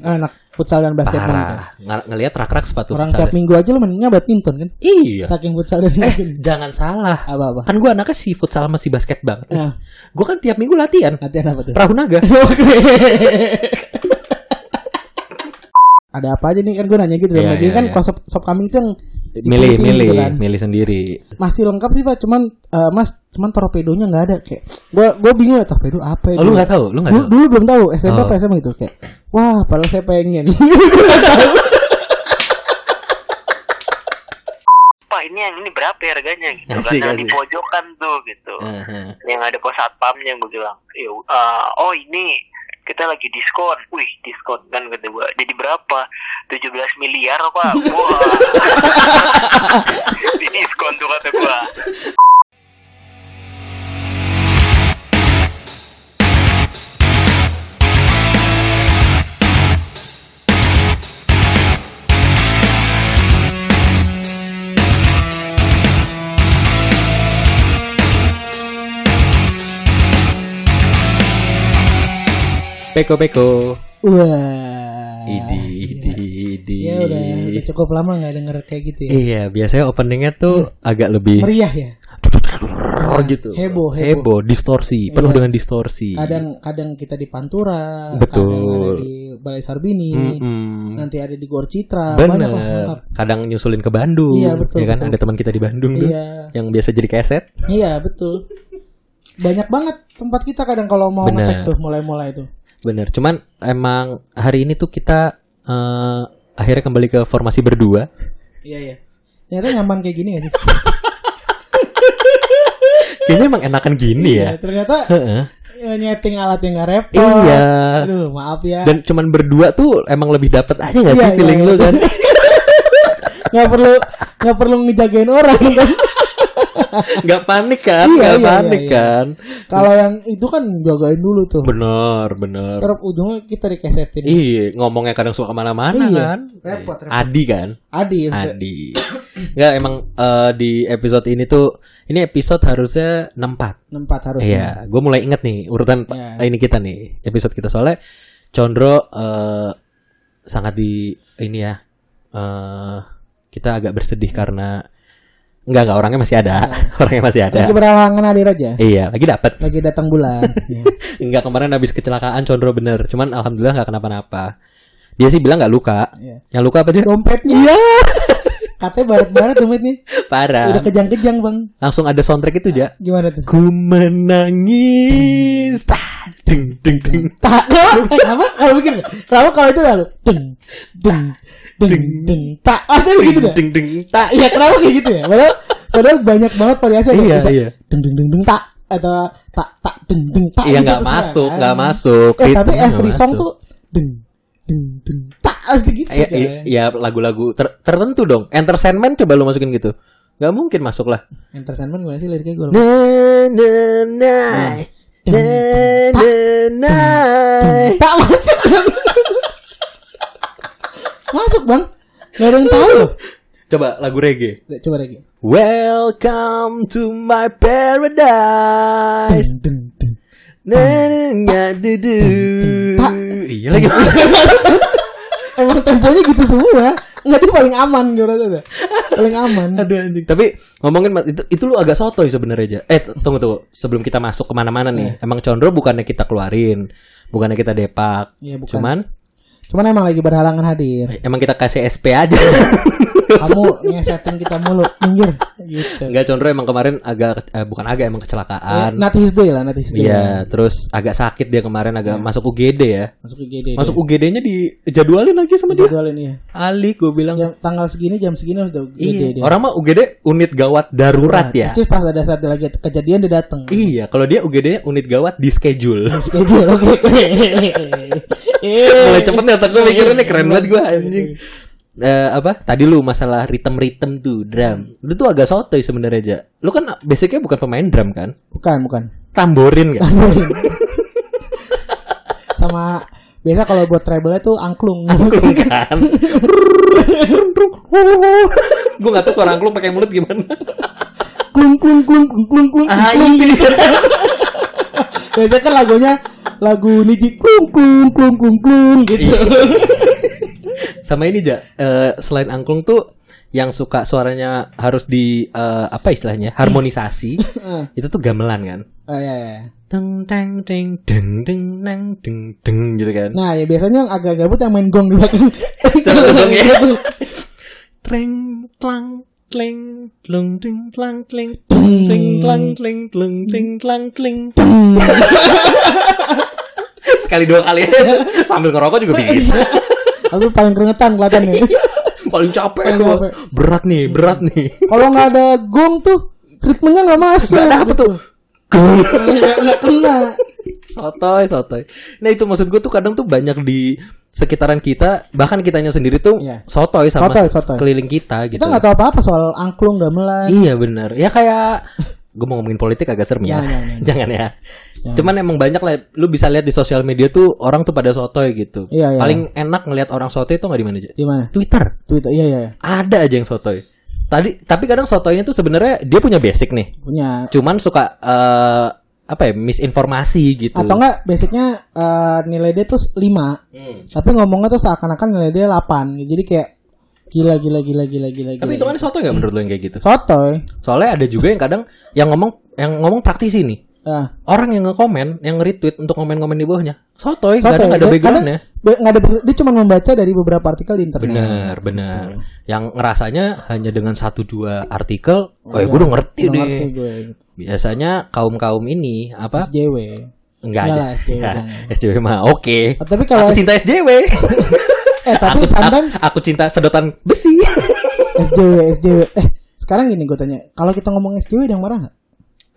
anak futsal dan basket kan. Parah. Ng- ngelihat rak-rak sepatu Orang futsal. tiap minggu aja lu mainnya badminton kan. Iya. Saking futsal dan Eh, basket. jangan salah. Apa-apa? Kan gue anaknya si futsal sama si basket banget. Nah, Gue kan tiap minggu latihan. latihan apa tuh? Perahu naga. Ada apa aja nih kan gue nanya gitu. Iya, Dia iya, kan kalau sop, sop kambing itu yang milih, dipilih milih, gitu kan. milih sendiri. masih lengkap sih pak. Cuman eh, mas, cuman torpedonya nggak ada kayak. Gue gue bingung ya torpedo apa ya. Oh, lu dulu. nggak tahu? Lu nggak dulu, tahu? dulu belum tahu SMP Oh. apa SMA gitu kayak. Wah, padahal saya pengen. Pak ini yang ini berapa ya harganya gitu Asik, kan Yang di asik. pojokan tuh gitu Aha. yang ada pos satpamnya gue bilang "Ya, eh, oh ini kita lagi diskon. Wih diskon kan kata gue jadi berapa? 17 miliar pak. Wah. Di diskon tuh kata gue Peko peko. Wah. Idi idi idi. Ya udah, udah cukup lama nggak denger kayak gitu ya. Iya, biasanya openingnya tuh agak lebih Meriah ya. gitu. Heboh, heboh. distorsi, penuh Iya. dengan distorsi. Kadang kadang kita di Pantura, Betul. kadang ada di Balai Sarbini, Mm-mm. nanti ada di Gor Citra, banyak lah Bener. lengkap. Kadang nyusulin ke Bandung. Iya, betul, Ya kan betul. ada teman kita di Bandung tuh Iya. yang biasa jadi keset. Iya betul. Banyak banget tempat kita kadang kalau mau ngetek tuh mulai-mulai tuh. Bener. Cuman emang hari ini tuh kita eh, akhirnya kembali ke formasi berdua. Iya iya. Ternyata nyaman kayak gini gak sih? Kayaknya emang enakan gini ya. Iya, ternyata Heeh. ya, nyeting alat yang gak repot. Iya. Aduh maaf ya. Dan cuman berdua tuh emang lebih dapet aja gak Iya, sih iya, feeling iya. lu kan? nggak perlu nggak perlu ngejagain orang kan. Gak panik kan? Iya, Gak iya, panik iya, iya. kan? Kalau yang itu kan jagain dulu tuh. Bener, bener. Terus ujungnya kita dikesetin. Iya, ngomongnya kadang suka ke mana-mana Iya. kan? Repot, repot. Adi kan? Adi. Adi. Enggak emang eh, di episode ini tuh ini episode harusnya 64. Nempat harusnya. Iya, gue mulai inget nih urutan Iya. ini kita nih episode kita soalnya Condro eh, sangat di ini ya eh kita agak bersedih karena enggak enggak orangnya masih ada, orangnya masih ada. Lagi berhalangan hadir aja. Iya, lagi dapat. Lagi datang bulan. Iya. Enggak kemarin habis kecelakaan Condro bener, cuman alhamdulillah nggak kenapa-napa. Dia sih bilang nggak luka. Iya. Yang luka apa dia? Dompetnya. Iya. Katanya barat-barat dompetnya. Parah. Udah kejang-kejang bang. Langsung ada soundtrack itu ja. Gimana tuh? Ku menangis. Tah, deng deng deng. Tak, kenapa? Eh? Kalau bikin, kenapa kalau itu lalu? Deng, deng, deng, deng, tak. Pasti gitu dah. Deng deng Tak, iya kenapa kayak gitu ya? Padahal, padahal banyak banget variasi. ada Iya, bisa iya. Deng, deng, deng, deng, tak. Atau tak, tak, deng, deng, tak. Iya gitu nggak masuk, kan. nggak masuk. Eh, tapi every song tuh deng, deng, deng, tak. Pasti gitu. ya, ya, ya lagu-lagu ter- tertentu dong. Entertainment coba lu masukin gitu. Gak mungkin masuk lah. Entertainment gimana sih liriknya gue? Na na. Tak masuk. masuk bang. Gak ada yang tahu loh. Coba lagu reggae. Coba lagi. Welcome to my paradise. Deng, deng. Na na na du du. Tak. Iya lagi. Emang temponya gitu semua. Enggak itu paling aman gue rasa. Paling aman. Aduh anjing. Tapi ngomongin itu itu lu agak sotoy sebenarnya aja. Eh tunggu tunggu. Sebelum kita masuk ke mana-mana nih, emang Condro bukannya kita keluarin, bukannya kita depak. Iya, bukan. Cuman Cuman emang lagi berhalangan hadir. emang kita kasih SP aja. Kamu ngesetin kita mulu, minggir. Gitu. Enggak Condro emang kemarin agak eh, bukan agak emang Eh, kecelakaan. not his day lah, not his day. Iya, terus agak sakit dia kemarin agak masuk UGD ya. Masuk IGD. Masuk UGD-nya dijadwalin lagi sama dia. jadwal ini ya. Ali gue bilang. Jam, tanggal segini, jam segini udah Iya, IGD dia. orang mah UGD unit gawat darurat ya. Terus pas ada saat lagi kejadian dia datang. Iya, kalau dia UGD-nya unit gawat di schedule. Schedule oke oke. Mulai cepet nih otak gue mikirnya nih keren banget gue anjing. Eh, apa? Tadi lu masalah ritme-ritme tuh drum. Lu tuh agak sotoy sebenarnya aja lu kan basicnya bukan pemain drum kan? Bukan, bukan. tamborin kan? Sama biasa kalau buat treble tuh angklung. angklung kan? Gue gak tahu suara angklung pakai mulut gimana. Klung klung klung klung klung klung. ah ini Biasanya kan lagunya lagu Niji klung klung klung klung klung gitu. Sama ini ja, eh, selain angklung tuh yang suka suaranya harus di eh, apa istilahnya harmonisasi itu tuh gamelan kan. Oh iya iya. Deng deng deng deng deng deng deng deng gitu kan. Nah, ya biasanya yang agak gabut yang main gong di belakang. gong ya. Treng tlang kleng tlung ting tlang kleng ting tlang kleng tlung ting tlang kleng. Sekali dua kali sambil ngerokok juga bisa. Aku paling keringetan kelihatan nih. Paling capek Paling capek. Berat nih, berat nih. Kalau nggak ada gong tuh ritmenya nggak masuk. Gak dapet gitu. tuh. Nggak nggak kena. sotoy sotoy nah itu maksud gue tuh kadang tuh banyak di sekitaran kita bahkan kitanya sendiri tuh Iya. sotoy sama Sotoy, sotoy. keliling kita gitu Kita nggak tahu apa-apa soal angklung gamelan. iya bener ya kayak gue mau ngomongin politik agak serem ya Jangan, jangan, jangan ya Jangan. cuman emang banyak lah lu bisa lihat di sosial media tuh orang tuh pada sotoy gitu Iya, iya. paling enak ngelihat orang sotoy tuh nggak di mana aja Di mana? Twitter Twitter. Iya iya. iya. ada aja yang sotoy tadi tapi kadang sotoynya tuh sebenarnya dia punya basic nih Punya. cuman suka eh, apa ya misinformasi gitu Atau enggak basicnya eh, nilai dia tuh 5 Hmm. Tapi ngomongnya tuh seakan-akan nilai dia 8 Jadi kayak gila gila gila gila gila. tapi itu kan sotoy nggak menurut lo yang kayak gitu sotoy. Soalnya ada juga yang kadang yang ngomong yang ngomong praktisi nih. Ah, Orang yang nge-komen, yang nge-retweet untuk komen-komen di bawahnya. Sotoy, sotoy. kadang ada Dia- backgroundnya. be- ada dia cuma membaca dari beberapa artikel di internet. Bener, bener. Yang ngerasanya hanya dengan satu dua artikel, oh ya iya. gue udah ngerti Udah deh. ngerti gue. gitu. Biasanya kaum-kaum ini apa? SJW. Enggak aja. lah, SJW Ya. SJW mah oke. Oh, tapi kalau Aku cinta SJW. eh tapi aku, sometimes aku, aku cinta sedotan besi. SJW SJW eh sekarang gini gue tanya kalau kita ngomong SJW ada yang marah nggak?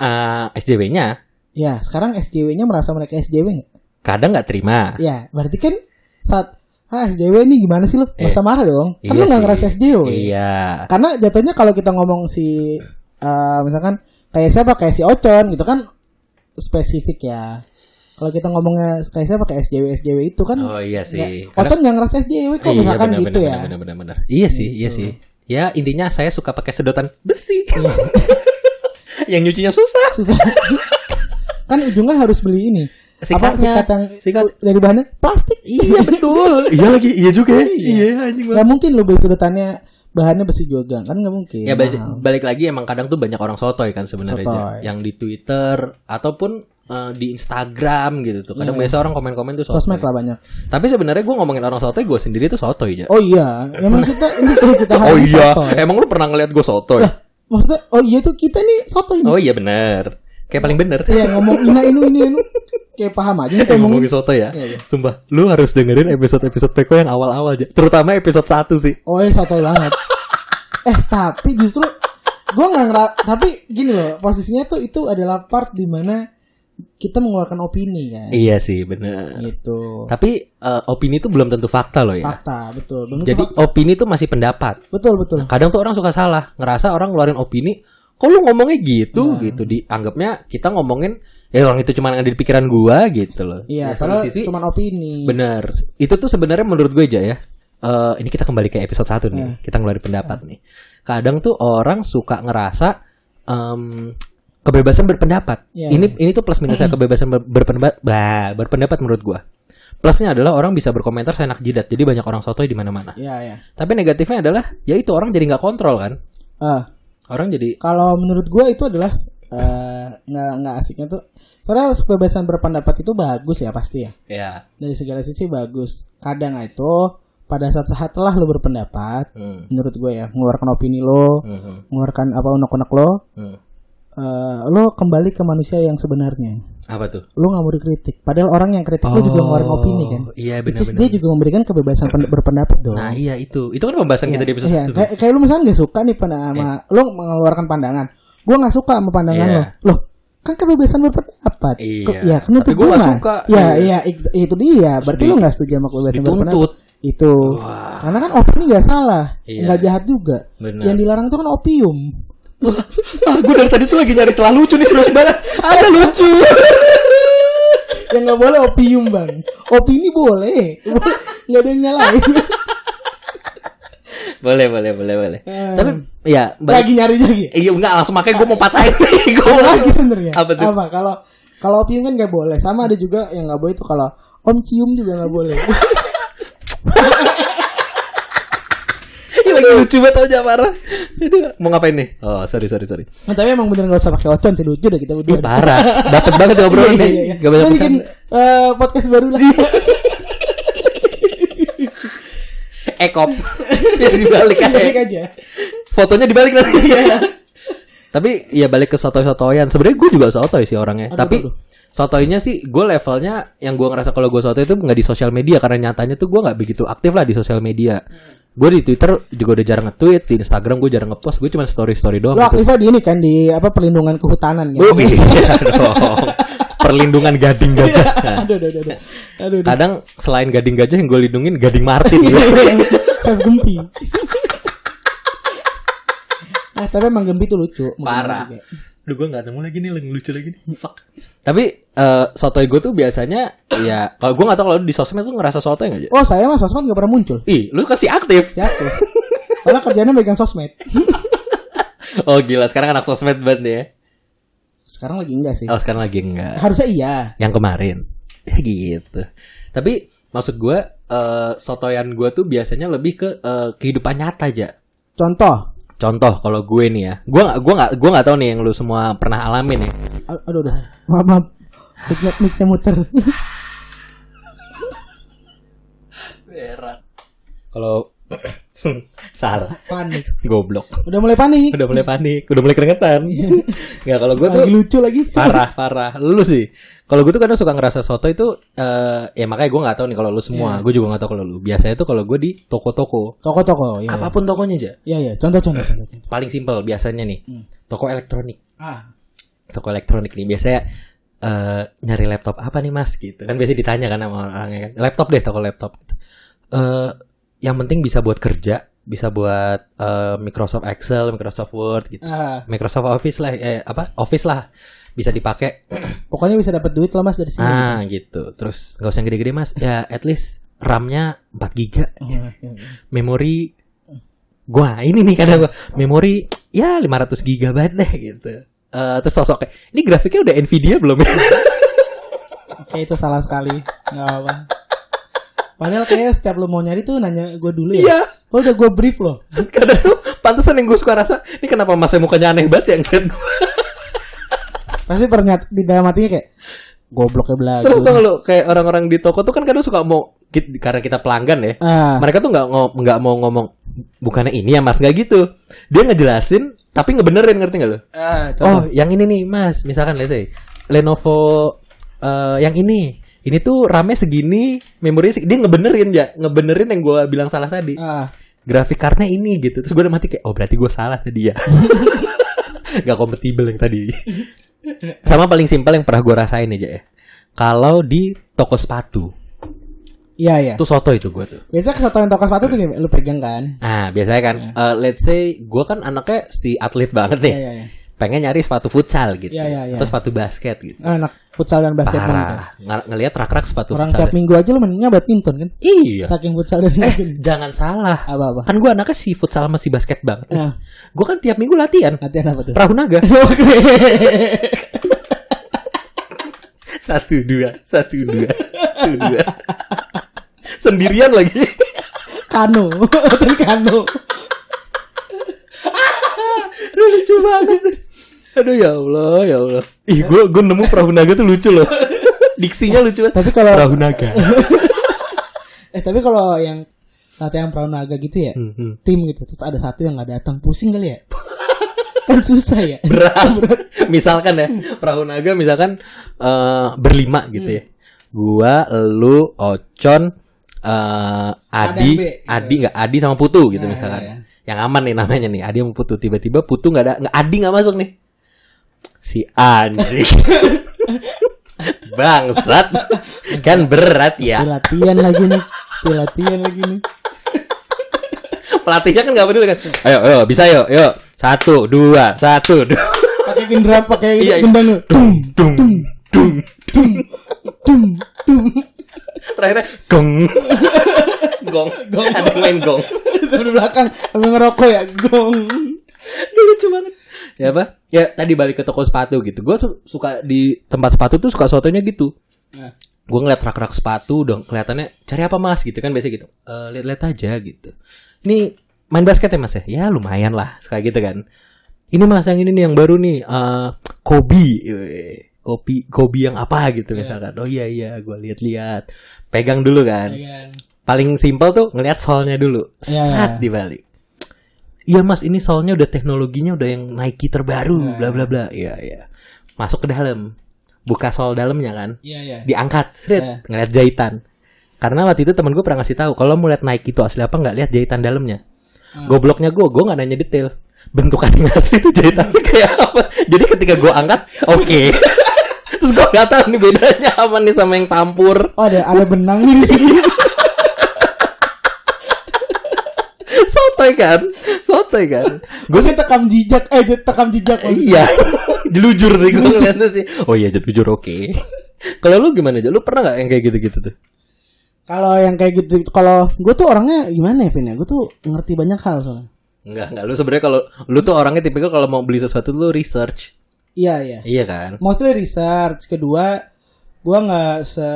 Ah, SJW-nya Ya sekarang SJW-nya merasa mereka SJW nggak? kadang nggak terima. Ya berarti kan saat ah SJW ini gimana sih lo? Eh, Masa marah dong? Kan Iya lo nggak sih. ngerasa SJW. Iya. Karena jatuhnya kalau kita ngomong si eh, misalkan kayak siapa kayak si Ocon gitu kan spesifik ya. Kalau kita ngomongnya kayak siapa kayak SJW SJW itu kan Oh iya sih. nggak- Ocon nggak ngerasa SJW kok Iya, misalkan benar, gitu benar, ya. Benar, benar, benar. Iya sih, iya Gitu. sih. Ya intinya saya suka pakai sedotan besi. Iya. yang nyucinya susah. Susah. kan ujungnya harus beli ini. Apa Sikatnya. sikat yang Sikat. dari bahannya plastik. iya betul. iya lagi, iya juga. ya. Iya, anjing banget. Gak mungkin lo beli sedotannya bahannya besi juga kan nggak mungkin. Ya balik, balik lagi emang kadang tuh banyak orang sotoy kan sebenarnya Sotoy. yang di Twitter ataupun eh, di Instagram gitu tuh. Kadang biasa orang komen-komen tuh sotoy. Iya. Sosmed lah banyak. Tapi sebenarnya gue ngomongin orang sotoy, gue sendiri tuh sotoy aja. Oh iya, emang kita ini kalau kita Oh iya, soto. emang lu pernah ngeliat gue sotoy? Lah, maksudnya oh iya tuh kita nih soto ini. Oh iya bener, kayak paling bener. Iya ngomong ina inu ini inu kayak paham aja kita Eh, ngomong. ngomongin soto ya. Iya, iya. Sumpah, lu harus dengerin episode-episode Peko yang awal-awal aja. Terutama episode 1 sih. Oh iya soto banget. eh tapi justru gua nggak tapi gini loh posisinya tuh itu adalah part di mana kita mengeluarkan opini kan. Iya sih, bener. Gitu. Tapi eh, opini itu belum tentu fakta loh ya. Fakta betul. Belum Jadi fakta. opini itu masih pendapat. betul betul. Kadang tuh orang suka salah, ngerasa orang ngeluarin opini, kok lu ngomongnya gitu Iya. gitu dianggapnya kita ngomongin ya orang itu cuma ada di pikiran gua gitu loh. Iya, Ya, padahal sisi cuman opini. bener. Itu tuh sebenarnya menurut gue aja ya. Eh, ini kita kembali ke episode 1 nih. Iya. Kita ngeluarin pendapat nih. Kadang tuh orang suka ngerasa em, kebebasan berpendapat. Iya. Ini ini tuh plus minusnya kebebasan ber- berpendapat. Bah, berpendapat menurut gua. Plusnya adalah orang bisa berkomentar seenak jidat. Jadi banyak orang sotoy di mana-mana. Iya ya. Tapi negatifnya adalah ya itu orang jadi nggak kontrol kan. Ah, Orang jadi kalau menurut gua itu adalah eh, nggak nggak asiknya tuh. Soalnya kebebasan berpendapat itu bagus ya pasti ya. ya Dari segala sisi bagus. Kadang itu pada saat-saat telah lo berpendapat, hmm, menurut gue ya, mengeluarkan opini lo, hmm, mengeluarkan apa unek-unek lo, hmm. Eh, lo kembali ke manusia yang sebenarnya. Apa tuh? Lo nggak mau dikritik. Padahal orang yang kritik lo juga ngeluarin opini kan. Iya is benar-benar. dia juga memberikan kebebasan pen- berpendapat dong. Nah iya itu, itu kan pembahasan kita di episode Iya, satu. kayak, kayak lu misalnya gak suka nih pada sama lu mengeluarkan pandangan. Gua nggak suka sama pandangan Iya. lo. Loh, kan kebebasan berpendapat. Iya, Kok- Ya, kan untuk suka. Ya, Iya. iya, ik- itu dia. Berarti lu nggak setuju sama kebebasan dituntut. berpendapat. Itu. Wah. Karena kan opini nggak salah, Iya. nggak jahat juga. Benar. Yang dilarang itu kan opium. Ah, gue dari tadi tuh lagi nyari celah lucu nih serius banget. Ada lucu. Yang nggak boleh opium bang. Opini boleh, nggak ada yang nyalain. boleh, boleh, boleh, boleh. Eh. Tapi ya lagi nyari lagi. Iya enggak langsung makanya gue mau patahin. Gue lagi sebenarnya. Apa tuh? Apa kalau Kalau opium kan nggak boleh. Sama ada juga yang nggak boleh itu kalau om cium juga nggak boleh. Lagi lucu banget aja parah. Aduh, mau ngapain nih? Oh, sorry sorry sorry. Nah, tapi emang bener nggak usah pakai ocon sih lucu deh kita berdua. Ih, parah. Dapat banget ya obrolan Iya, nih. iya, iya. Gak banyak bikin eh, podcast baru lah. ekop. Biar dibalik Balik aja. aja. Fotonya dibalik nanti. Tapi ya balik ke sotoy-sotoyan. Sebenarnya gue juga sotoy sih orangnya. Aduh, Tapi aduh. sotoynya sih gue levelnya yang gue ngerasa kalau gue sotoy itu nggak di sosial media karena nyatanya tuh gue nggak begitu aktif lah di sosial media. Gue di Twitter juga udah jarang nge-tweet, di Instagram gue jarang nge-post, gue cuma story-story doang. Lo aktifnya di ini kan di apa perlindungan kehutanan ya. Oh iya dong. Perlindungan gading gajah. Aduh, aduh, aduh, aduh. Aduh, aduh. kadang selain gading gajah yang gue lindungin gading Martin gitu. Saya gempi. Nah, tapi emang gempi tuh lucu. Parah. Juga. Duh gue gak nemu lagi nih yang lucu lagi nih. Fuck. Tapi eh sotoy gue tuh biasanya ya kalau gue gak tau kalau di sosmed tuh ngerasa sotoy gak aja? Oh, saya mah sosmed gak pernah muncul. Ih, lu kasih aktif. Siapa? Karena kerjanya megang sosmed. Oh gila, sekarang anak sosmed banget nih ya. Sekarang lagi enggak sih. Oh sekarang lagi enggak. Harusnya iya. Yang kemarin. gitu. Tapi maksud gue eh sotoyan gue tuh biasanya lebih ke eh, kehidupan nyata aja. Contoh. Contoh kalau gue nih ya, gue gak gue gak gue gak tahu nih yang lu semua pernah alamin ya. A- Aduh, aduh. Maaf, maaf. Mic-nya, mic-nya muter. Kalau salah, panik. goblok. Udah mulai panik. Udah mulai panik, udah mulai keringetan. Nggak kalau gue tuh Lagi lucu lagi. parah parah lu sih kalau gue tuh kadang suka ngerasa soto itu eh ya makanya gue nggak tahu nih kalau lu semua Iya. gue juga nggak tahu kalau lu biasanya tuh kalau gue di toko-toko Toko-toko. Iya, iya. apa pun tokonya aja Iya, iya. Contoh, contoh, contoh. contoh. paling simpel biasanya nih Hmm. toko elektronik Ah, toko elektronik nih biasanya eh nyari laptop apa nih mas gitu kan biasa ditanya kan sama orangnya kan laptop deh toko laptop gitu. Yang penting bisa buat kerja bisa buat eh, Microsoft Excel Microsoft Word gitu ah. Microsoft Office lah eh apa Office lah bisa dipakai Pokoknya bisa dapat duit lah mas dari sini. Ah gitu. Terus nggak usah yang gede-gede mas. Ya at least RAM-nya 4 giga. gitu. Memori gua ini nih kadang gua memori ya 500 gigabyte deh gitu. Eh terus sosok kayak ini grafiknya udah Nvidia belum ya? Oke itu salah sekali. Gak apa. Padahal kayak setiap lu mau nyari tuh nanya gue dulu ya. Iya. Oh udah gue brief loh. kadang tuh pantesan yang gue suka rasa ini kenapa masnya mukanya aneh banget ya ngeliat gua. Pasti pernyat di dalam hatinya kayak goblok ya belagu. Terus tau lu kayak orang-orang di toko tuh kan kadang suka mau karena kita pelanggan ya. Ah, Mereka tuh nggak nggak mau ngomong bukannya ini ya mas nggak gitu. Dia ngejelasin tapi ngebenerin ngerti nggak lo? ah, Oh, yang ini nih, Mas. Misalkan let's say Lenovo eh, yang ini. Ini tuh RAM-nya segini, memorinya seg- dia ngebenerin ya, ngebenerin yang gua bilang salah tadi. ah. Grafik cardnya ini gitu. Terus gue udah mati kayak, oh berarti gue salah tadi ya. Gak kompatibel yang tadi. Sama paling simpel yang pernah gue rasain aja ya. Kalau di toko sepatu, Iya iya. itu soto itu gue tuh. Biasa kesatuan toko sepatu tuh lu pegang kan? Nah, biasanya kan, eh, let's say gue kan anaknya si atlet banget nih. Iya iya iya. Pengen nyari sepatu futsal gitu. Iya, iya, iya. Atau sepatu basket gitu. Ah, Anak futsal dan basket. Parah. Ng- ngelihat rak-rak sepatu Orang futsal. tiap minggu aja lu mainnya badminton kan? Iya. Saking futsal dan Eh, basket. jangan salah. Apa-apa? Kan gue anaknya si futsal sama si basket banget. Nah, Gue kan tiap minggu latihan. latihan apa tuh? Perahu naga. satu dua, satu dua, satu dua. Sendirian lagi. Kano, kano. Lucu banget. Aduh ya Allah, ya Allah. Ih, gue gue nemu perahu naga tuh lucu loh. Diksinya lucu banget. Tapi kalau Perahu naga. eh tapi kalau yang latihan perahu naga gitu ya, Hmm, hmm. tim gitu terus ada satu yang nggak datang pusing kali ya? kan susah ya. berat. misalkan ya, perahu naga misalkan eh, berlima gitu ya. Gua, lu, Ocon, eh Adi, gitu. Adi nggak Adi sama Putu gitu Nah, misalkan. iya, Yang aman nih namanya nih, Adi sama Putu. Tiba-tiba Putu nggak ada, nggak Adi nggak masuk nih. Si anjing. Bangsat. kan berat ya. latihan lagi nih, latihan lagi nih. Pelatihnya kan nggak peduli kan. Ayo, ayo, bisa yuk, yuk. Satu, dua, satu, dua. Pakai gendera, pakai Iya, iya. gendang. Dung, dung, dung. Dum, dum, dum. Terakhirnya gong. gong. Ada yang main gong. Di belakang ngerokok ya, gong. Aduh, lucu banget. Ya apa? Ya tadi balik ke toko sepatu gitu. Gue tuh suka di tempat sepatu tuh suka sotonya gitu. Nah, Gue ngeliat rak-rak sepatu dong kelihatannya cari apa mas gitu kan biasa gitu. Eh lihat-lihat aja gitu. Ini main basket ya mas ya? Ya lumayan lah kayak gitu kan. Ini mas yang ini nih yang baru nih eh Kobe. Kopi Kobe yang apa gitu misalkan. Oh iya iya gue lihat-lihat. Pegang dulu kan paling simpel tuh ngelihat solnya dulu Iya, saat dibalik iya mas ini solnya udah teknologinya udah yang Nike terbaru bla bla bla. Iya iya. Masuk ke dalam. Buka sol dalamnya kan. Iya, iya. diangkat. Seret. Iya. ngeliat jahitan. Karena waktu itu temen gue pernah ngasih tahu kalau mau lihat Nike itu asli apa nggak lihat jahitan dalamnya. Ah. gobloknya gue gue nggak nanya detail. Bentukan yang asli itu jahitannya kayak apa? Jadi ketika gue angkat oke. Terus gue nggak tahu nih bedanya apa nih sama yang tampur. Oh, ada ada benang nih di sini. sotoy kan sotoy kan Gue sih tekam jejak, eh tekam jejak. maksudnya. iya jelujur sih gue ngeliatnya sih oh iya jelujur oke kalau lu gimana aja lu pernah nggak yang kayak gitu-gitu tuh Kalau yang kayak gitu, kalau gue tuh orangnya gimana ya, Vin ya? Gue tuh ngerti banyak hal soalnya. Enggak, enggak. Lu sebenarnya kalau lu tuh orangnya tipikal kalau mau beli sesuatu lu research. Iya, iya. Iya kan? Mostly research. Kedua, gue nggak se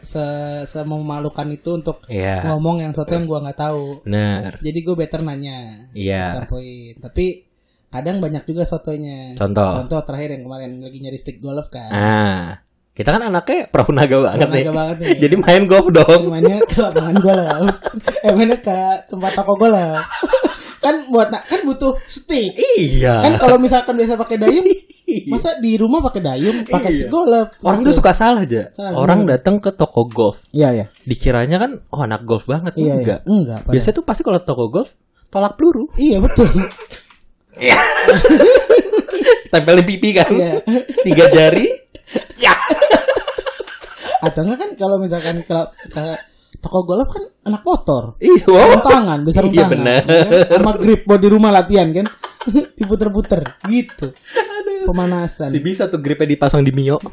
se se memalukan itu untuk Iya. ngomong yang sesuatu yang gue nggak tahu. Bener. Jadi gue better nanya. Iya. Sampoin. Tapi kadang banyak juga sotonya. Contoh. Contoh terakhir yang kemarin lagi nyari stick golf kan. Ah, kita kan anaknya pramunaga banget nih. Banget nih. Jadi main golf dong. mainnya ke lapangan golf eh mainnya ke tempat toko golf kan buat kan butuh stick Iya. kan kalau misalkan biasa pakai dayung masa di rumah pakai dayung pakai stick golf Orang Gitu. tuh suka salah aja. Salah, Orang datang ke toko golf, iya iya dikiranya kan oh anak golf banget. iya Enggak. iya. enggak padahal. Biasanya tuh pasti kalau toko golf tolak peluru. iya betul Iya. Tempelin pipi kan. Iya. Tiga jari. Ya. atau enggak kan kalau misalkan ke toko golf kan anak motor Iya. tangan bisa Iya, tangan bener. ya kan? sama grip buat di rumah latihan kan diputer-puter gitu pemanasan Si bisa tuh gripnya dipasang di Mio.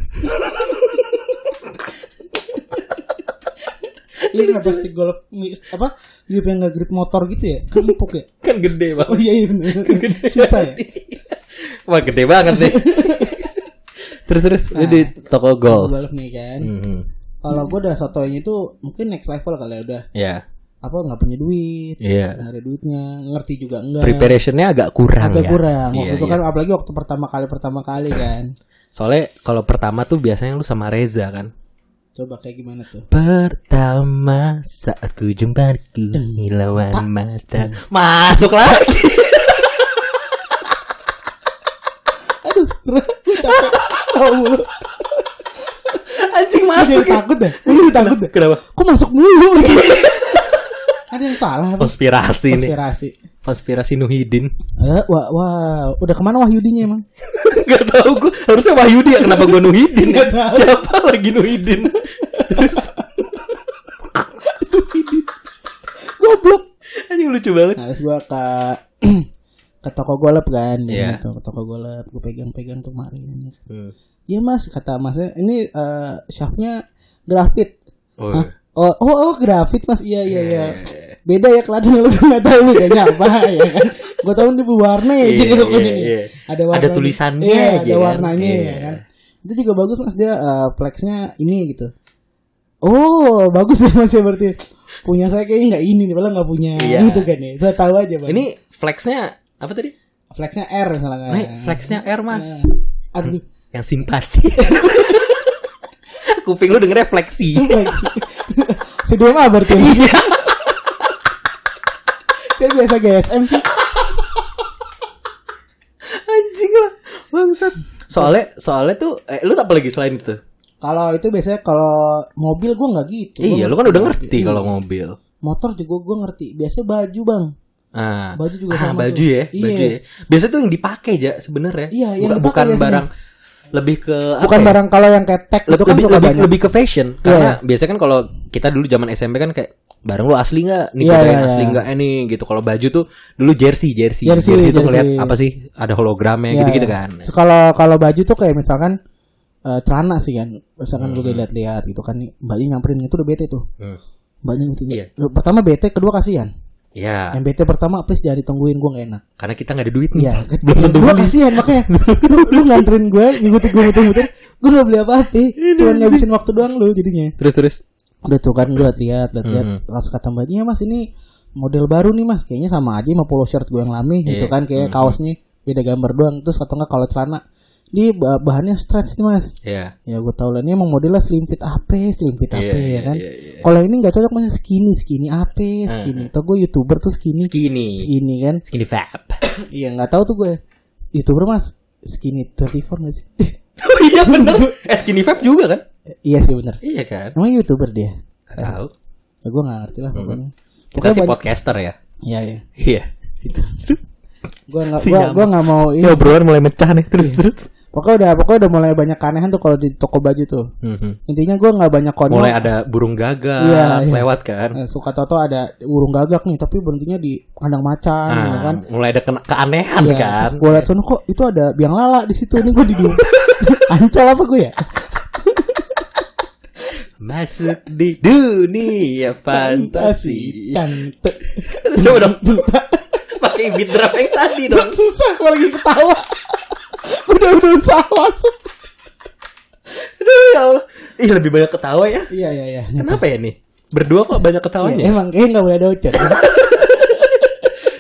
Iya kenapa stick golf apa grip yang nggak grip motor gitu ya? Kan empuk ya? kan gede banget. Oh iya iya benar. Susah ya. Wah gede banget nih. terus terus lu di toko golf. Golf nih kan. Mhm. Kalau gue udah sotonya itu mungkin next level kali ya udah Ya, apa nggak punya duit, iya. nggak ada duitnya, ngerti juga enggak. Preparationnya agak kurang Agak ya. kurang. Waktu Iya, itu iya. kan apalagi waktu pertama kali pertama kali kan. Soalnya kalau pertama tuh biasanya lu sama Reza kan. Coba kayak gimana tuh? Pertama saat ku jumpa ku hilauan mata masuk lagi. Aduh, gue capek. Tahu. Anjing Gue masuk. jadi takut deh. Gue jadi takut deh. Kenapa? Kok masuk mulu? ada yang salah? Konspirasi nih. Konspirasi. Konspirasi Nuhidin. Eh, wah, wah, udah ke mana Wahyudinya emang? Gak tau gue harusnya Wahyudi ya kenapa gue Nuhidin ya? Nggak tahu. Siapa lagi Nuhidin? Terus Goblok. anjing lucu banget. Nah, terus gua ke ke toko golf kan, Iya. gitu, ke toko golf, gue pegang-pegang tuh kemarin. Hmm. Iya mas, kata masnya, ini eh shaftnya grafit. Oh, Hah? Oh, oh, oh, grafit mas, iya iya iya. Beda ya kelihatan lu nggak tahu bedanya apa ya kan? Gue tahu ini berwarna ya, Iya, jadi iya, nih. iya. Ada warna, Ada tulisannya iya, aja ada kan? warnanya Iya. ya kan. Itu juga bagus mas dia eh, flexnya ini gitu. Oh, bagus ya mas ya berarti punya saya kayaknya nggak ini nih, padahal nggak punya Iya. gitu kan ya. Saya tahu aja bang. Ini flexnya apa tadi? flexnya R misalnya. Nih, flexnya R mas. Aduh, Yang simpati. Kuping lu dengernya fleksi. flex. CDMA berarti. Iya. Saya biasa GSM sih. Anjing lah, bangsat. Soalnya, soalnya tuh, eh, lu apa lagi selain itu? Kalau itu biasanya kalau mobil gue nggak gitu. Iya, lu kan udah ngerti Iya. kalau mobil. Motor juga gue ngerti. Biasanya baju bang. Ah, Baju juga ah, sama baju tuh. ya, Iya. baju ya. Biasa tuh yang dipakai aja sebenarnya. Iya, yang bukan, bukan biasanya. Lebih ke Bukan ya? barang kalau yang kayak tag lebih itu kan lebih, lebih, banyak. lebih ke fashion Iya, karena biasanya kan kalau kita dulu zaman SMP kan kayak barang lu asli nggak nih Iya, fotoin iya, asli iya. nggak ini gitu kalau baju tuh dulu jersey jersey Jersey, jersey, tuh jersey. ngeliat apa sih ada hologramnya Iya, gitu gitu iya. kan Kalau kalau baju tuh kayak misalkan eh, celana sih kan. Misalkan gue udah lihat-lihat gitu kan nih. Mbaknya nyamperin itu udah bete tuh. Hmm. Mbaknya gitu. Iya. Pertama bete, kedua kasihan. Ya, MBT pertama please jangan ditungguin gue gak enak. karena kita nggak ada duit nih. Iya, Belum tentu gue kasihan makanya. lu, lu nganterin gue, ngikutin gue muter-muter, gue gak beli apa-apa. Cuman ngabisin waktu doang lu jadinya. Terus terus. Udah tuh kan gue lihat lihat Hmm. langsung kata mbaknya mas ini model baru nih mas, kayaknya sama aja sama polo shirt gue yang lama gitu Iya. kan, kayak Hmm. kaosnya beda gambar doang. Terus atau enggak kalau celana di bah- bahannya stretch nih mas. Ya. Ya gue tau lah ini emang modelnya slim fit apa, slim fit apa Iya, ya iya, kan. iya, iya. Kalau ini nggak cocok masih skinny, skinny apa, skinny. Atau gue youtuber tuh skinny, Skinny. skinny kan. Skinny fab. Iya nggak tahu tuh gue youtuber mas skinny 24 nggak sih? oh iya bener. Eh skinny fab juga kan? iya sih bener. Iya kan? Emang youtuber dia? Tahu. Ya, gue nggak ngerti lah pokoknya. Kita Pokoknya banyak- podcaster ya. Iya iya. Iya. Gue nggak nyamuk. gue nggak mau ini. Ini obrolan mulai mecah nih terus terus. Pokoknya udah pokoknya udah mulai banyak keanehan tuh kalau di toko baju tuh. Mhm. Intinya gue nggak banyak konyol. Mulai ada burung gagak Iya, iya. lewat kan. Eh, suka toto ada burung gagak nih tapi berhentinya di kandang macan ya Ah, kan. mulai ada kena- keanehan Iya, kan. terus gue liat sono kok itu ada biang lala di situ ini gue di ancol apa gue ya? Masuk di dunia fantasi. Coba dong. Pakai beat drum yang tadi dong. Susah kalau lagi ketawa. udah udah usaha masuk. Aduh, ya Allah. Ih, lebih banyak ketawa ya. Iya iya iya. Kenapa ya nih? Berdua kok banyak ketawanya? Iya, emang kayaknya nggak boleh ada.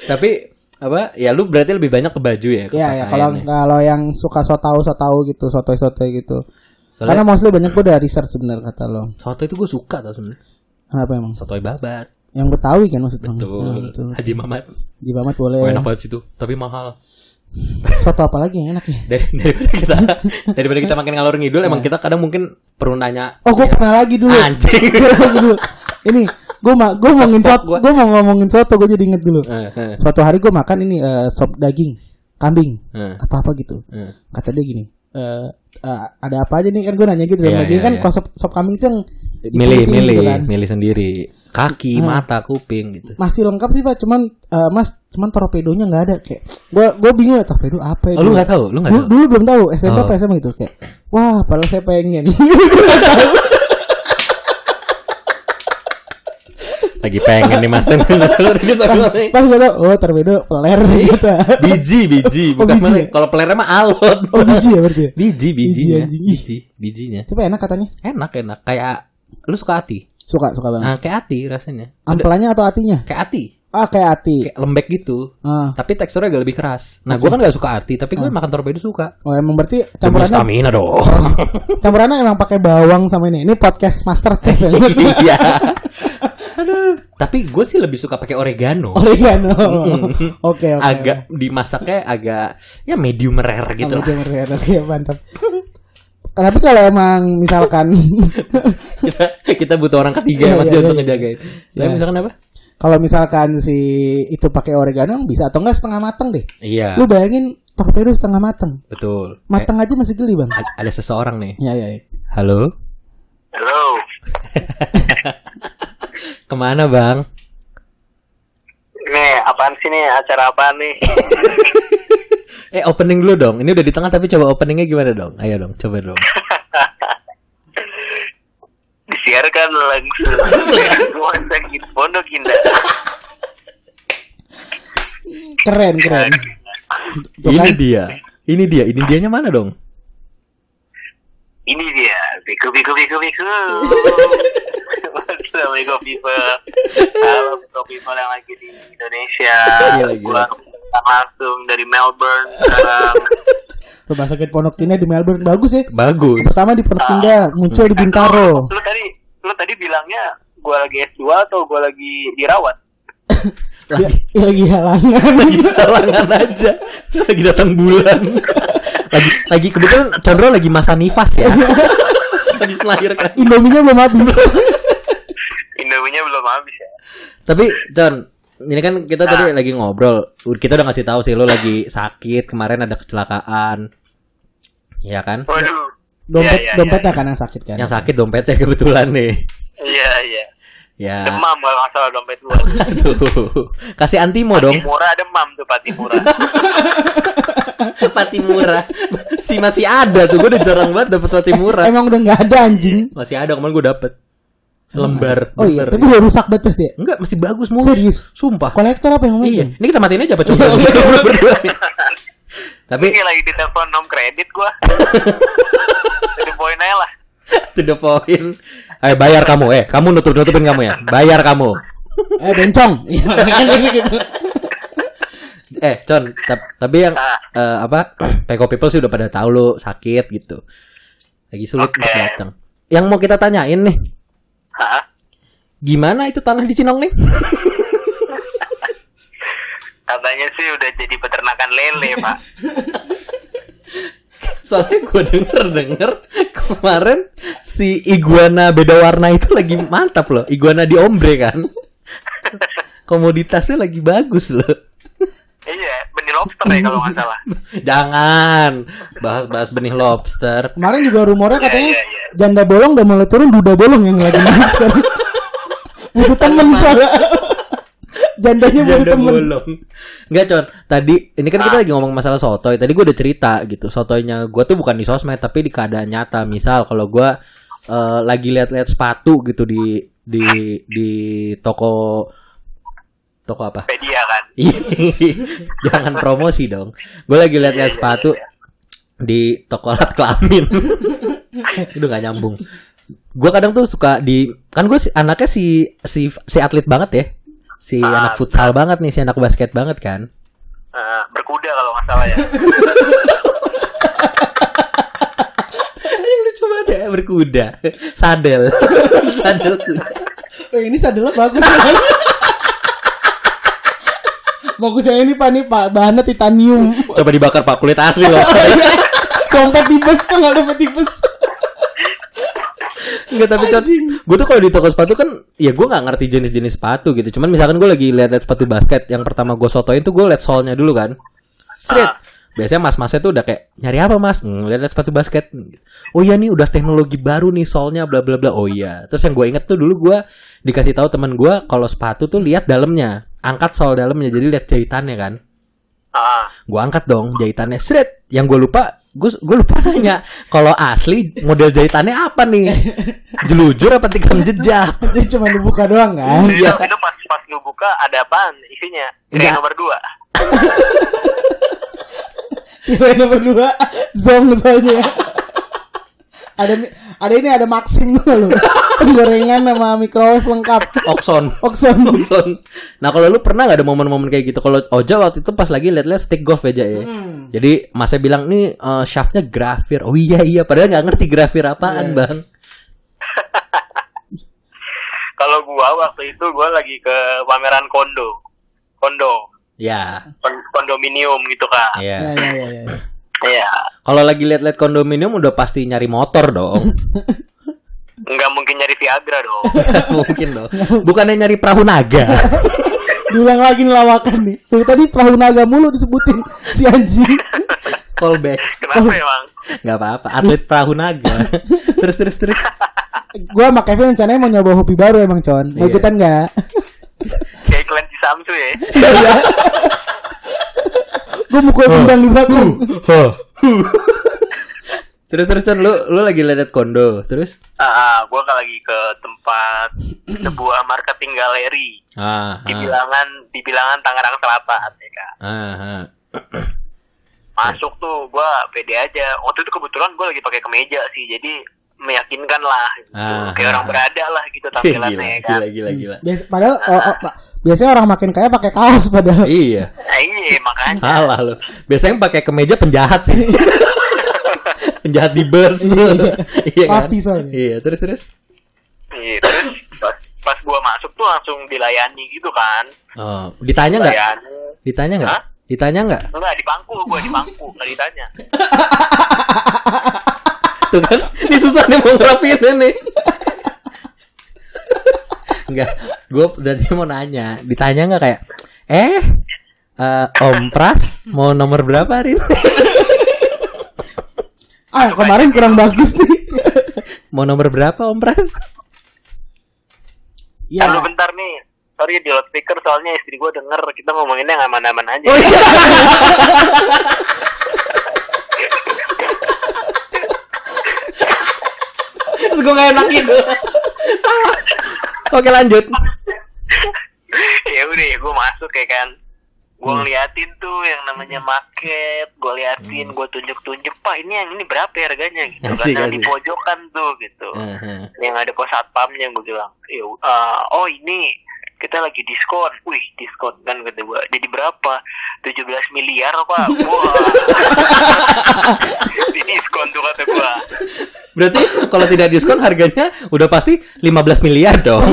Tapi apa? Ya lu berarti lebih banyak ke baju ya? Iya ya kalau kalau yang suka so tahu so tahu gitu sotoy sotoy gitu. Soalnya Karena mostly banyak gue udah research sebenarnya kata lo. soto itu gue suka tau sebenarnya. Kenapa emang? Sotoy babat. Yang Betawi kan maksudnya. Betul. Nah, betul. Haji Mamat. Jibamat boleh. Oh, enak banget situ, tapi mahal. Soto apa lagi yang enak ya? Dari, daripada kita daripada kita makin ngalor ngidul, emang Iya. kita kadang mungkin perlu nanya. Oh, gue ya, pernah lagi dulu. Anjing. Dulu. Ini gue ma gue ngomongin soto, Gua. gue mau ngomongin soto, gue jadi inget dulu. Eh, eh, Suatu hari gue makan ini eh, sop daging kambing apa apa gitu. Kata dia gini, eh eh, ada apa aja nih kan gue nanya gitu dalam Iya, daging iya, kan iya. kalau sop, sop kambing itu yang Milih, dipilih milih, gitu kan. milih sendiri. Kaki, Hmm. mata, kuping gitu. Masih lengkap sih pak, cuman eh, mas cuman torpedonya nggak ada kayak gue gue bingung ya torpedo apa ya Oh, lu nggak tahu, lu nggak tahu. dulu belum tahu SMP Oh. apa SMA gitu kayak wah padahal saya pengen Lagi pengen nih mas. pas gue tau oh torpedo peler gitu biji, biji. Oh, Bukan biji mana- ya? Kalau pelernya mah alot. oh biji ya berarti ya Biji, Biji, bijinya. Biji, bijinya. tapi enak katanya Enak, enak. Kayak lu suka hati. suka suka banget Nah, kayak hati rasanya. Ampelannya atau hatinya kayak hati. ah kayak hati Kayak lembek gitu. ah Tapi teksturnya agak lebih keras. Nah, gua kan gak suka hati, tapi gue makan torpedo suka. oh emang berarti Demi campurannya stamina dong. campurannya emang pakai bawang sama ini ini podcast master chef ya Iya. Aduh. Tapi gue sih lebih suka pakai oregano. oregano oke oke agak dimasaknya agak ya medium rare gitu lah. Oke, oke, oke, mantap. Tapi kalau emang misalkan kita kita butuh orang ketiga Iya, yang mati iya, untuk iya. ngejagain. Tapi Iya. misalkan apa? kalau misalkan si itu pakai oregano bisa atau enggak setengah matang deh. Iya. Lu bayangin torpedo setengah matang. Betul. Matang aja masih geli, Bang. Eh, ada seseorang nih. Ya ya. ya. Halo. Halo. Ke mana bang? Ini apaan sih nih? Acara apaan nih? Eh opening dulu dong. Ini udah di tengah tapi coba openingnya gimana dong? Ayo dong, coba dong. Disiarkan langsung dari Rumah Sakit Pondok Indah. Keren, keren. Tuh ini kan? dia. Ini dia. Ini dianya mana dong? Ini dia, Biku Biku Biku Biku. Assalamualaikum people. Halo people yang lagi di Indonesia. Gila, gila. Langsung dari Melbourne sekarang. Rumah sakit Pondok Indah di Melbourne bagus ya. Bagus. Pertama di Pondok Indah, muncul di Bintaro. Lu tadi lu tadi bilangnya gua lagi S2 atau gua lagi dirawat? Lagi, ya, lagi halangan. lagi halangan aja. Lagi datang bulan. lagi lagi kebetulan Condro lagi masa nifas ya. Habis melahirkan. Indominya belum habis. Indominya belum habis ya. Tapi Con, ini kan kita tadi lagi ngobrol. Kita udah ngasih tahu sih lo lagi sakit, kemarin ada kecelakaan. Iya kan? Waduh. Dompet Iya, iya, dompetnya kan yang sakit kan. Yang sakit dompetnya kebetulan nih. Iya, iya. Ya. Demam kalau nggak salah dompet gua. Aduh. Kasih antimo dong. Pati murah demam tuh pati murah. Pati murah. Si masih ada tuh. Gue udah jarang banget dapet pati murah. Emang udah nggak ada anjing. Masih ada kemarin gue dapet. Selembar. Oh iya, tapi udah rusak banget pasti ya. Enggak, masih bagus mulus. Serius? Sumpah. Kolektor apa yang Iya, ngomongin? ini kita matiin aja apa coba? Berdua nih. Tapi Ini lagi ditelepon nom kredit gua. Jadi poin aja lah. to the point. Eh bayar kamu, eh kamu nutup nutupin kamu ya. Bayar kamu. Eh bencong. Iya, gitu. Eh, Con, tap- tapi yang eh, apa? Peko people sih udah pada tahu lu sakit gitu. Lagi sulit untuk datang. Yang mau kita tanyain nih, Hah? gimana itu tanah di Cinong nih? Katanya sih udah jadi peternakan lele, Pak. Soalnya gue denger denger kemarin si iguana beda warna itu lagi mantap loh. Iguana di ombre kan. Komoditasnya lagi bagus loh. Iya, benih lobster ya kalau nggak salah. Jangan bahas-bahas benih lobster. Kemarin juga rumornya Iya, katanya iya, iya. janda bolong udah mulai turun, duda bolong yang lagi naik sekarang. butuh temen soalnya. Jandanya butuh Janda temen. bolong. Enggak, Con. Tadi ini kan Ah. kita lagi ngomong masalah sotoy. Tadi gue udah cerita gitu. Sotoynya gue tuh bukan di sosmed tapi di keadaan nyata. Misal kalau gue eh, lagi lihat-lihat sepatu gitu di di di toko toko apa? Pedia kan. Jangan promosi dong. Gue lagi lihat-lihat Iya, iya, sepatu iya. di toko alat kelamin. Itu gak nyambung. Gue kadang tuh suka di kan gue anaknya si si si atlet banget ya. Si Ah, anak futsal banget nih, si anak basket banget kan. Eh, berkuda kalau nggak salah ya. Lucu banget ya berkuda, sadel, sadel kuda. Oh, ini sadelnya bagus ya. yang ini Pak nih Pak, bahannya titanium. Coba dibakar pak kulit asli loh. Dompet tipes tuh nggak dompet tipes. Enggak tapi con, gue tuh kalau di toko sepatu kan, ya gue nggak ngerti jenis-jenis sepatu gitu. Cuman misalkan gue lagi lihat-lihat sepatu basket, yang pertama gue sotoin tuh gue liat solnya dulu kan. Straight. Ah. Biasanya mas-masnya tuh udah kayak nyari apa mas? Hmm, lihat sepatu basket. Oh iya nih udah teknologi baru nih solnya bla bla bla. Oh iya. Terus yang gue inget tuh dulu gue dikasih tahu teman gue kalau sepatu tuh lihat dalamnya, angkat sol dalamnya jadi lihat jahitannya kan. Ah, Gue angkat dong jahitannya seret. Yang gue lupa, gue gue lupa nanya kalau asli model jahitannya apa nih? Jelujur apa tikam jejak? Dia cuma dibuka doang kan. Iya. itu pas pas lu buka ada apaan isinya? Enggak. Kayak nomor dua. Kira nomor dua Zong soalnya. ada ada ini ada Maxim lu. Penggorengan sama microwave lengkap. Oxon. Oxon. Oxon. Nah kalau lu pernah gak ada momen-momen kayak gitu? Kalau Oja waktu itu pas lagi liat-liat stick golf aja ya. Hmm. Jadi masnya bilang nih eh, shaftnya grafir. Oh iya iya. Padahal nggak ngerti grafir apaan Iya. bang. Kalau gua waktu itu gua lagi ke pameran kondo. Kondo. Ya. Kon- kondominium gitu kan. Iya. Ya ya ya. ya. Iya. Kalau lagi liat-liat kondominium udah pasti nyari motor dong. Nggak mungkin nyari Viagra dong. Mungkin dong. Bukannya nyari perahu naga. Diulang lagi nih lawakan nih. Tuh tadi perahu naga mulu disebutin si anjing. Callback. Kenapa emang? Nggak apa-apa. Atlet perahu naga. terus terus terus. Gua sama Kevin rencananya mau nyoba hobi baru emang Con. Mau Iya. ikutan nggak? Kayak iklan si Samsu ya. Gue mukul gendang di belakang. Terus terus Con, lu lu lagi liat kondo. Terus? Ah, ah, gua kan lagi ke tempat sebuah marketing galeri Ah. di ah. bilangan di bilangan Tangerang Selatan ya kan. Ah, ah. Masuk tuh gua pede aja. Waktu itu kebetulan gua lagi pakai kemeja sih. Jadi meyakinkan lah gitu. Ah, Kayak ah, orang ah. berada lah gitu gila, tampilannya ya kan. gila, gila, gila. Bias- padahal oh, oh, Pak, biasanya orang makin kaya pakai kaos padahal. Iya, Nah, iya makanya. salah lu. Biasanya pakai kemeja penjahat sih. penjahat di bus. Iya, iya. iya kan? Rapi soalnya. Iya, terus terus. Iya, terus pas, pas gua masuk tuh langsung dilayani gitu kan. Oh, ditanya nggak? Dilayani. Ditanya nggak? Ditanya nggak? Enggak di bangku gua di bangku nggak ditanya. Tuh kan, ini susah nih mau ngerapiin nih. Enggak, gue tadi mau nanya, ditanya nggak kayak, eh, eh, Om Pras mau nomor berapa hari ini? Ah, kemarin kurang bagus nih. mau nomor berapa Om Pras? ya. Lalu bentar nih. Sorry di loudspeaker soalnya istri gua denger kita ngomonginnya yang aman-aman aja. Oh iya. Terus gue gak enak gitu. Oke lanjut. ya udah ya gue masuk ya kan gue ngeliatin tuh yang namanya market gue liatin gue tunjuk tunjuk pak ini yang ini berapa ya harganya? Gitu Asik, karena di pojokan tuh gitu. Aha. yang ada pos satpamnya gue bilang "Ya, eh, oh ini kita lagi diskon. Wih diskon kan kata gue jadi berapa? 17 miliar pak. Wah. Di diskon tuh kata gue Berarti kalau tidak diskon harganya udah pasti 15 miliar dong.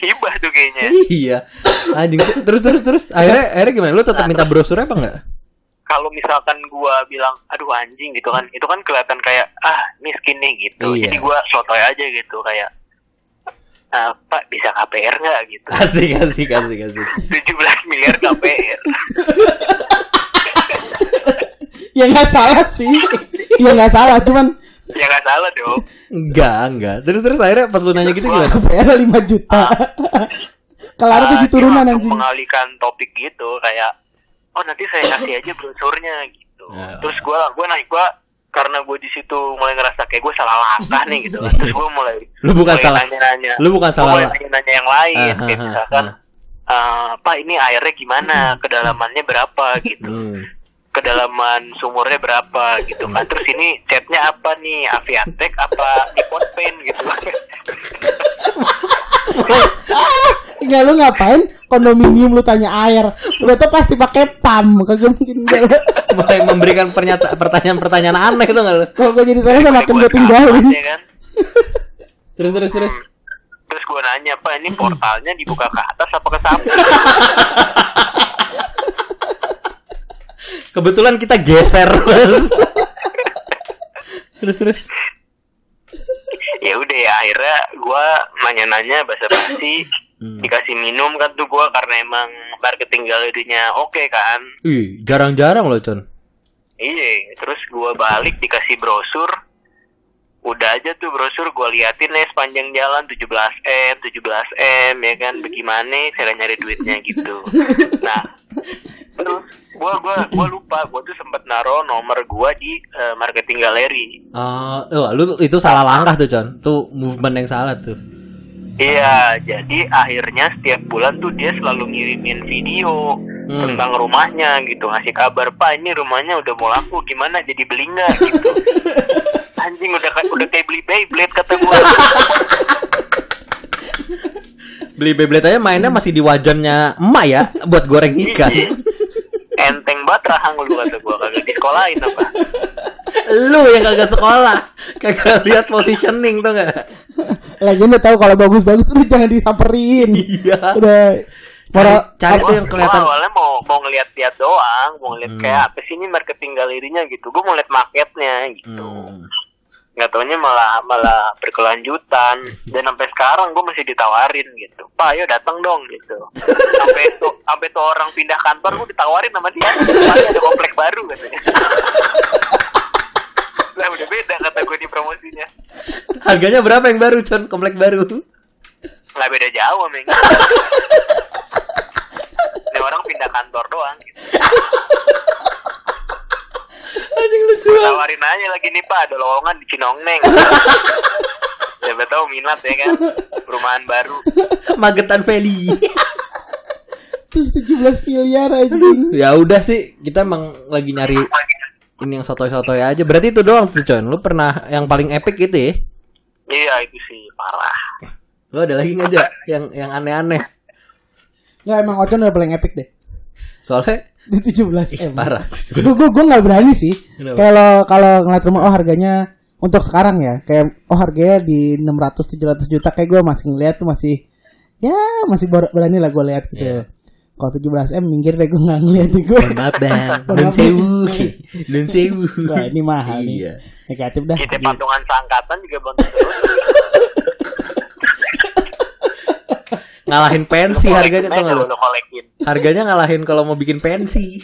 hibah tuh kayaknya iya. Anjing terus terus terus akhirnya akhirnya gimana? Lu tetap minta brosur apa enggak? kalau misalkan gua bilang aduh anjing gitu kan itu kan kelihatan kayak ah miskin nih gitu Iya. jadi gua sotoy aja gitu kayak "Ah, pak bisa KPR nggak gitu Asik asik asik asik. 17 miliar KPR ya nggak salah sih ya nggak salah cuman ya nggak salah dong Enggak, enggak. Terus terus akhirnya pas lu nanya gitu gimana? KPR 5 juta kelar Ah, tujuh dia turunan langsung anjing mengalihkan topik gitu kayak oh nanti saya kasih aja brosurnya gitu Ya. terus gua gua naik gua karena gue di situ mulai ngerasa kayak gue salah langkah nih gitu kan. terus gue mulai Lu bukan mulai salah- nanya-nanya lu bukan Gua salah mulai la- nanya-nanya yang lain Ah, kayak ah, misalkan ah. eh, pak ini airnya gimana kedalamannya berapa gitu Hmm. Kedalaman sumurnya berapa gitu kan. Terus ini catnya apa nih? Aviatek apa Nippon Paint gitu Enggak lu ngapain? Kondominium lu tanya air. Udah tuh pasti pakai pam kagak mungkin enggak. Mulai memberikan pernyataan pertanyaan-pertanyaan aneh itu enggak? Lu? kalau gue jadi saya makin gue tinggalin? ya kan. Terus terus terus. terus gue nanya pak ini portalnya dibuka ke atas apa ke samping Kebetulan kita geser terus. terus terus. ya udah ya akhirnya gue nanya-nanya basa-basi Hmm. dikasih minum kan tuh gue karena emang marketing galerinya oke kan Ih, jarang-jarang loh, Con. iya terus gue balik dikasih brosur udah aja tuh brosur gue liatin nih sepanjang jalan. 17 m 17 m ya kan? Bagaimana cara nyari duitnya gitu. Nah terus gue gua gua lupa. Gue tuh sempet naro nomor gue di eh, marketing galeri. Ah, oh, lu itu salah langkah tuh, Con. Tuh movement yang salah tuh. Iya, jadi akhirnya setiap bulan tuh dia selalu ngirimin video Hmm. tentang rumahnya gitu, ngasih kabar Pak ini rumahnya udah mau laku, gimana jadi beli nggak gitu. Anjing udah kayak udah kayak beli Beyblade kata gua. Beli Beyblade aja mainnya masih di wajannya emak ya buat goreng ikan. Banget rahang lu kata gua kagak di sekolahin apa. lu yang kagak sekolah, kagak lihat positioning tuh enggak? lagi udah tahu kalau bagus-bagus udah jangan disamperin Iya. udah Moral, Cari tuh yang Gua kelihatan. awalnya mau mau ngeliat-liat doang, mau ngeliat Hmm. kayak apa sih ini marketing galerinya gitu. Gua mau liat marketnya gitu. Hmm. Nggak taunya malah malah berkelanjutan. Dan sampai sekarang gue masih ditawarin gitu. Pak ayo datang dong gitu. Sampai tuh sampai tuh orang pindah kantor gue ditawarin sama dia. Pak ada komplek baru katanya. Lah udah beda kata gue di promosinya. Harganya berapa yang baru, Con? Komplek baru. nggak beda jauh meng ini orang pindah kantor doang gitu. Anjing lucu banget. tawarin aja lagi nih pak ada lowongan di Cinongneng siapa tahu minat ya kan perumahan baru Magetan Valley. tuh 17 miliar anjing ya udah sih, kita emang lagi nyari ini yang sotoy-sotoy aja. Berarti itu doang tuh, Con. Lu pernah yang paling epic gitu ya? iya itu sih parah Lu ada lagi nggak aja yang yang aneh-aneh? nggak emang Ocon udah paling epic deh Soalnya di 17 m. parah. gue gue gue nggak berani sih. Kalau kalau ngeliat rumah oh harganya untuk sekarang ya kayak oh harganya di 600 700 juta kayak gue masih ngeliat tuh masih ya masih ber- berani lah gue lihat gitu. Iya. kalau 17 m minggir deh gue nggak ngeliat gue Mohon maaf bang, maaf, sewu, nun sewu. wah ini mahal Iya. nih negatif dah. Kita patungan seangkatan juga belum Ngalahin pensi harganya tuh nggak lu? lo Harganya ngalahin kalau mau bikin pensi.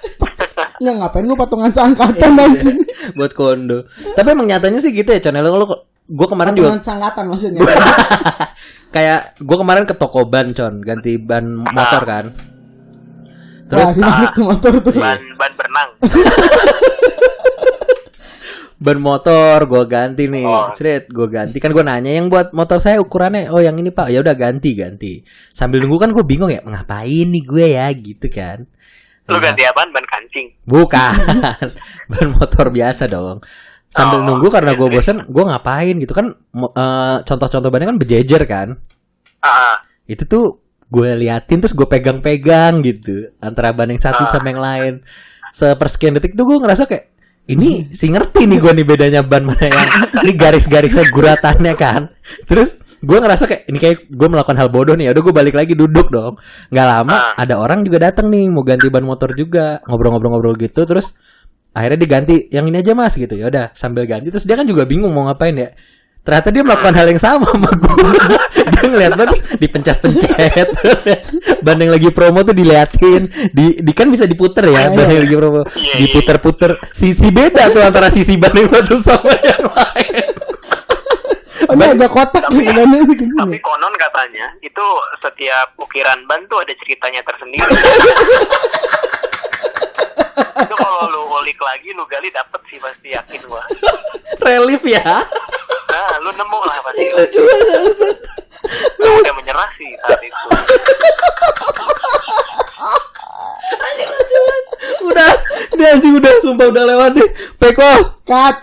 nggak ngapain gue patungan seangkatan Iya. anjing Buat kondo. Tapi emang nyatanya sih gitu ya. Lu, lu gue kemarin juga patungan seangkatan maksudnya kayak gue kemarin ke toko ban, Con, ganti ban motor kan. Terus masih masuk ke motor tuh ban ban berenang ban motor gue ganti nih. Oh. Sret gue ganti. Kan gue nanya yang buat motor saya ukurannya oh yang ini pak. Ya udah ganti ganti. Sambil nunggu kan gue bingung ya ngapain nih gue ya gitu kan. Lu Nah, ganti apaan? Ban kancing. bukan. Ban motor biasa dong. Sambil Oh, nunggu karena gue iya, bosan gue ngapain gitu kan eh, contoh-contoh bannya kan berjejer kan. Ah, itu tuh gue liatin terus gue pegang-pegang gitu antara ban yang satu Ah. sama yang lain. Sepersekian detik tuh gue ngerasa kayak ini si ngerti nih gue nih bedanya ban mana yang ini garis-garisnya guratannya kan. Terus gue ngerasa kayak ini kayak gue melakukan hal bodoh nih ya udah gue balik lagi duduk dong. Nggak lama Ah. ada orang juga datang nih mau ganti ban motor juga ngobrol-ngobrol-ngobrol gitu terus akhirnya diganti yang ini aja mas gitu. Ya udah sambil ganti terus dia kan juga bingung mau ngapain ya ternyata dia melakukan hal yang sama sama gue dia ngeliat ban terus dipencet-pencet ban yang lagi promo tuh diliatin di, di kan bisa diputer ya ban iya. yang lagi promo Iya, iya. diputer-puter sisi beda tuh antara sisi ban yang satu sama yang lain Oh, ini agak kotak Tapi- gitu kan itu gini. Tapi konon katanya itu setiap ukiran ban tuh ada ceritanya tersendiri. itu kalau lu ulik lagi lu gali dapet sih pasti yakin gua. relief ya Nah, lu nemu lah pasti. lucu banget Lu udah menyerah sih saat itu. udah dia anjing udah sumpah udah lewat nih Peko Cut.